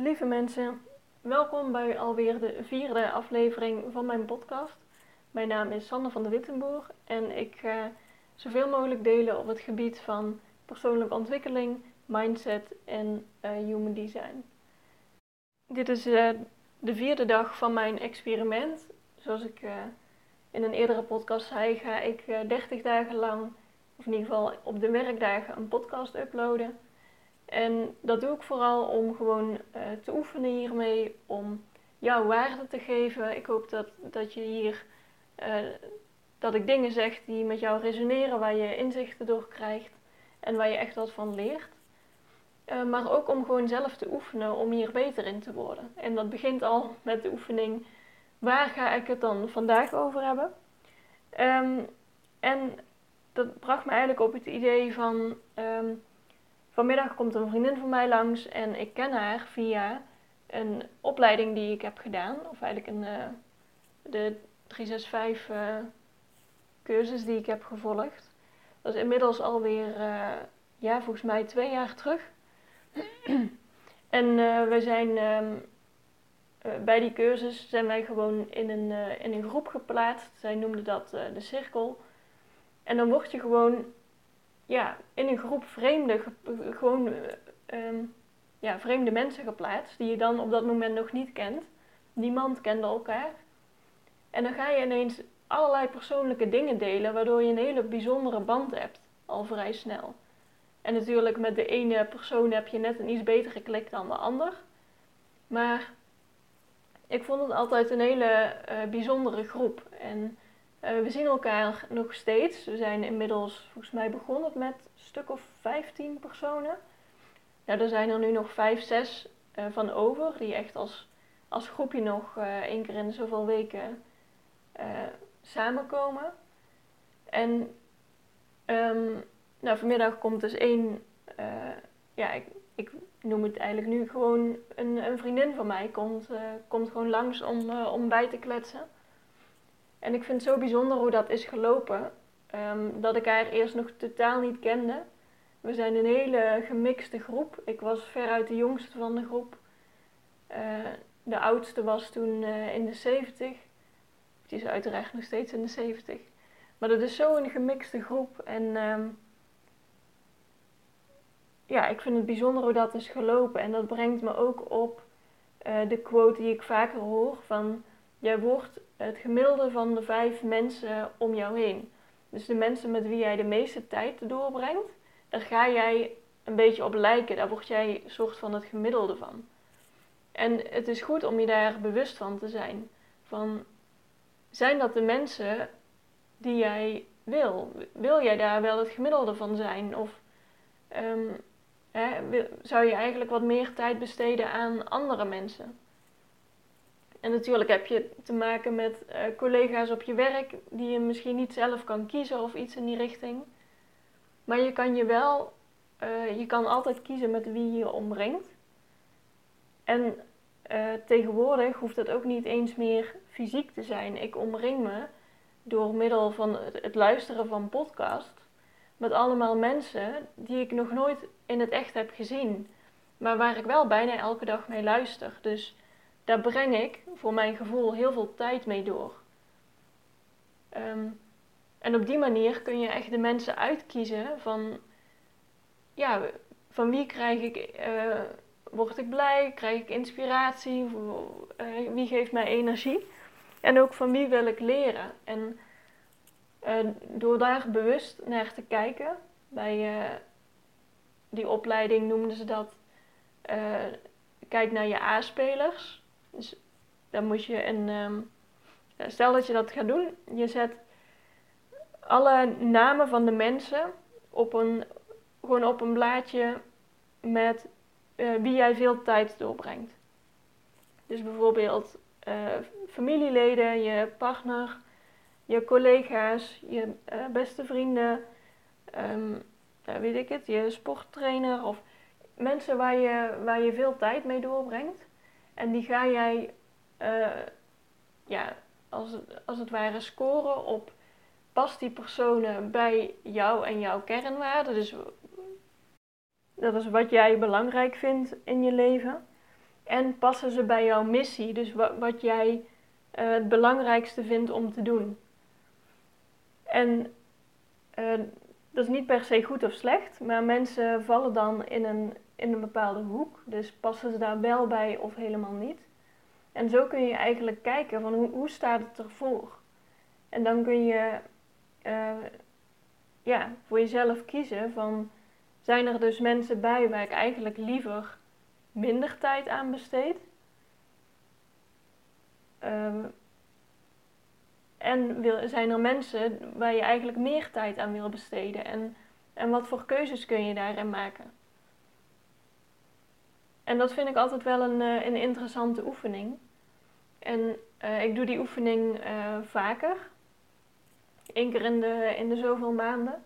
Lieve mensen, welkom bij alweer de vierde aflevering van mijn podcast. Mijn naam is Sanne van de Wittenboer en ik ga zoveel mogelijk delen op het gebied van persoonlijke ontwikkeling, mindset en uh, human design. Dit is uh, de vierde dag van mijn experiment. Zoals ik in een eerdere podcast zei, ga ik 30 dagen lang, of in ieder geval op de werkdagen, een podcast uploaden. En dat doe ik vooral om gewoon uh, te oefenen hiermee, om jouw waarde te geven. Ik hoop dat, dat je hier, uh, dat ik dingen zeg die met jou resoneren, waar je inzichten door krijgt en waar je echt wat van leert. Uh, maar ook om gewoon zelf te oefenen om hier beter in te worden. En dat begint al met de oefening, waar ga ik het dan vandaag over hebben? Um, en dat bracht me eigenlijk op het idee van... Um, Vanmiddag komt een vriendin van mij langs en ik ken haar via een opleiding die ik heb gedaan. Of eigenlijk een, uh, de 365 uh, cursus die ik heb gevolgd. Dat is inmiddels alweer, uh, ja, volgens mij twee jaar terug. en we zijn um, bij die cursus zijn wij gewoon in een, in een groep geplaatst. Zij noemden dat de cirkel. En dan word je gewoon ja, in een groep vreemde, gewoon um, ja, vreemde mensen geplaatst, die je dan op dat moment nog niet kent. Niemand kende elkaar. En dan ga je ineens allerlei persoonlijke dingen delen, waardoor je een hele bijzondere band hebt, al vrij snel. En natuurlijk met de ene persoon heb je net een iets betere klik dan de ander. Maar ik vond het altijd een hele uh, bijzondere groep. En uh, we zien elkaar nog steeds. We zijn inmiddels volgens mij begonnen met een stuk of 15 personen. Ja, er zijn er nu nog 5, 6 uh, van over, die echt als, als groepje nog uh, één keer in zoveel weken samenkomen. En um, nou, vanmiddag komt dus één, ja, ik, ik, noem het eigenlijk nu gewoon een, een vriendin van mij, komt, komt gewoon langs om, om bij te kletsen. En ik vind het zo bijzonder hoe dat is gelopen. Um, dat ik haar eerst nog totaal niet kende. We zijn een hele gemixte groep. Ik was veruit de jongste van de groep. Uh, de oudste was toen uh, in de 70. Die is uiteraard nog steeds in de 70. Maar dat is zo een gemixte groep. En um, ja, ik vind het bijzonder hoe dat is gelopen. En dat brengt me ook op uh, de quote die ik vaker hoor van Jij wordt het gemiddelde van de vijf mensen om jou heen. Dus de mensen met wie jij de meeste tijd doorbrengt, daar ga jij een beetje op lijken. Daar word jij een soort van het gemiddelde van. En het is goed om je daar bewust van te zijn. Van, zijn dat de mensen die jij wil? Wil jij daar wel het gemiddelde van zijn? Of um, hè, zou je eigenlijk wat meer tijd besteden aan andere mensen? En natuurlijk heb je te maken met uh, collega's op je werk die je misschien niet zelf kan kiezen of iets in die richting. Maar je kan je wel, uh, je kan altijd kiezen met wie je je omringt. En uh, tegenwoordig hoeft dat ook niet eens meer fysiek te zijn. Ik omring me door middel van het, luisteren van podcast met allemaal mensen die ik nog nooit in het echt heb gezien. Maar waar ik wel bijna elke dag mee luister. Dus daar breng ik voor mijn gevoel heel veel tijd mee door. Um, en op die manier kun je echt de mensen uitkiezen van, ja, van wie krijg ik, uh, word ik blij, krijg ik inspiratie, uh, wie geeft mij energie en ook van wie wil ik leren. En uh, door daar bewust naar te kijken, bij die opleiding noemden ze dat, kijk naar je A-spelers. Dus dan moet je een. Um, stel dat je dat gaat doen, je zet alle namen van de mensen op een, gewoon op een blaadje met uh, wie jij veel tijd doorbrengt. Dus bijvoorbeeld uh, familieleden, je partner, je collega's, je uh, beste vrienden, um, weet ik het, je sporttrainer of mensen waar je, waar je veel tijd mee doorbrengt. En die ga jij, uh, ja, als als het ware scoren op past die personen bij jou en jouw kernwaarden. Dus dat is wat jij belangrijk vindt in je leven. En passen ze bij jouw missie, dus wat, wat jij uh, het belangrijkste vindt om te doen. En uh, dat is niet per se goed of slecht, maar mensen vallen dan in een, in een bepaalde hoek. Dus passen ze daar wel bij of helemaal niet. En zo kun je eigenlijk kijken van hoe, hoe staat het ervoor. En dan kun je uh, ja, voor jezelf kiezen van zijn er dus mensen bij waar ik eigenlijk liever minder tijd aan besteed. Uh, en wil, zijn er mensen waar je eigenlijk meer tijd aan wil besteden? En, en wat voor keuzes kun je daarin maken? En dat vind ik altijd wel een, uh, een interessante oefening. En uh, ik doe die oefening uh, vaker. Eén keer in de, in de zoveel maanden.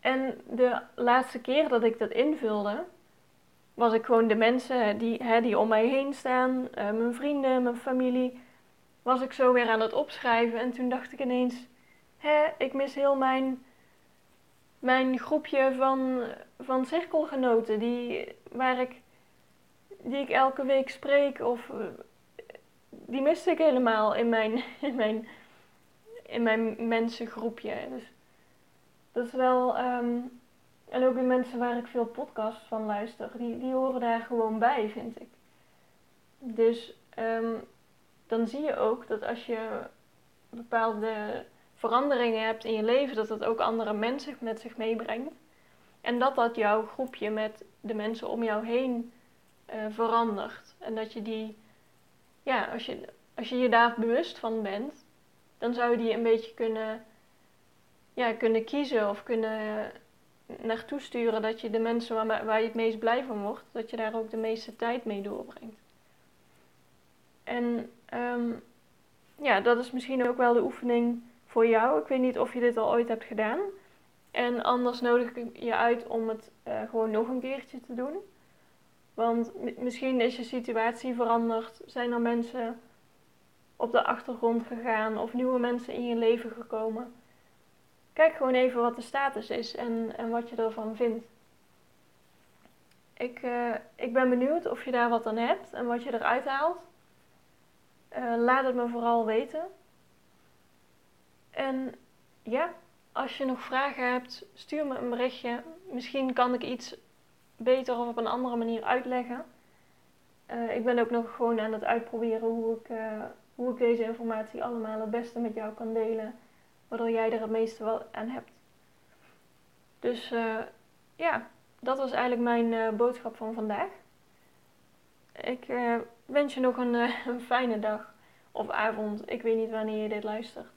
En de laatste keer dat ik dat invulde, was ik gewoon de mensen die, hè, die om mij heen staan, mijn vrienden, mijn familie was ik zo weer aan het opschrijven. En toen dacht ik ineens, hè, ik mis heel mijn, mijn groepje van, van cirkelgenoten. Die, waar ik, die ik elke week spreek. Of die miste ik helemaal in mijn, in mijn, in mijn mensengroepje. Dus dat is wel... Um, en ook de mensen waar ik veel podcasts van luister, die, die horen daar gewoon bij, vind ik. Dus um, dan zie je ook dat als je bepaalde veranderingen hebt in je leven, dat dat ook andere mensen met zich meebrengt. En dat dat jouw groepje met de mensen om jou heen uh, verandert. En dat je die, ja, als je, als je je daar bewust van bent, dan zou je die een beetje kunnen, ja, kunnen kiezen of kunnen naartoe sturen. Dat je de mensen waar, waar je het meest blij van wordt, dat je daar ook de meeste tijd mee doorbrengt. En um, ja, dat is misschien ook wel de oefening voor jou. Ik weet niet of je dit al ooit hebt gedaan. En anders nodig ik je uit om het uh, gewoon nog een keertje te doen. Want misschien is je situatie veranderd. Zijn er mensen op de achtergrond gegaan of nieuwe mensen in je leven gekomen? Kijk gewoon even wat de status is en, en wat je ervan vindt. Ik, uh, ik ben benieuwd of je daar wat aan hebt en wat je eruit haalt. Uh, laat het me vooral weten. En ja, als je nog vragen hebt, stuur me een berichtje. Misschien kan ik iets beter of op een andere manier uitleggen. Uh, ik ben ook nog gewoon aan het uitproberen hoe ik, uh, hoe ik deze informatie allemaal het beste met jou kan delen. Waardoor jij er het meeste wel aan hebt. Dus ja, dat was eigenlijk mijn boodschap van vandaag. Ik wens je nog een, een, fijne dag of avond. Ik weet niet wanneer je dit luistert.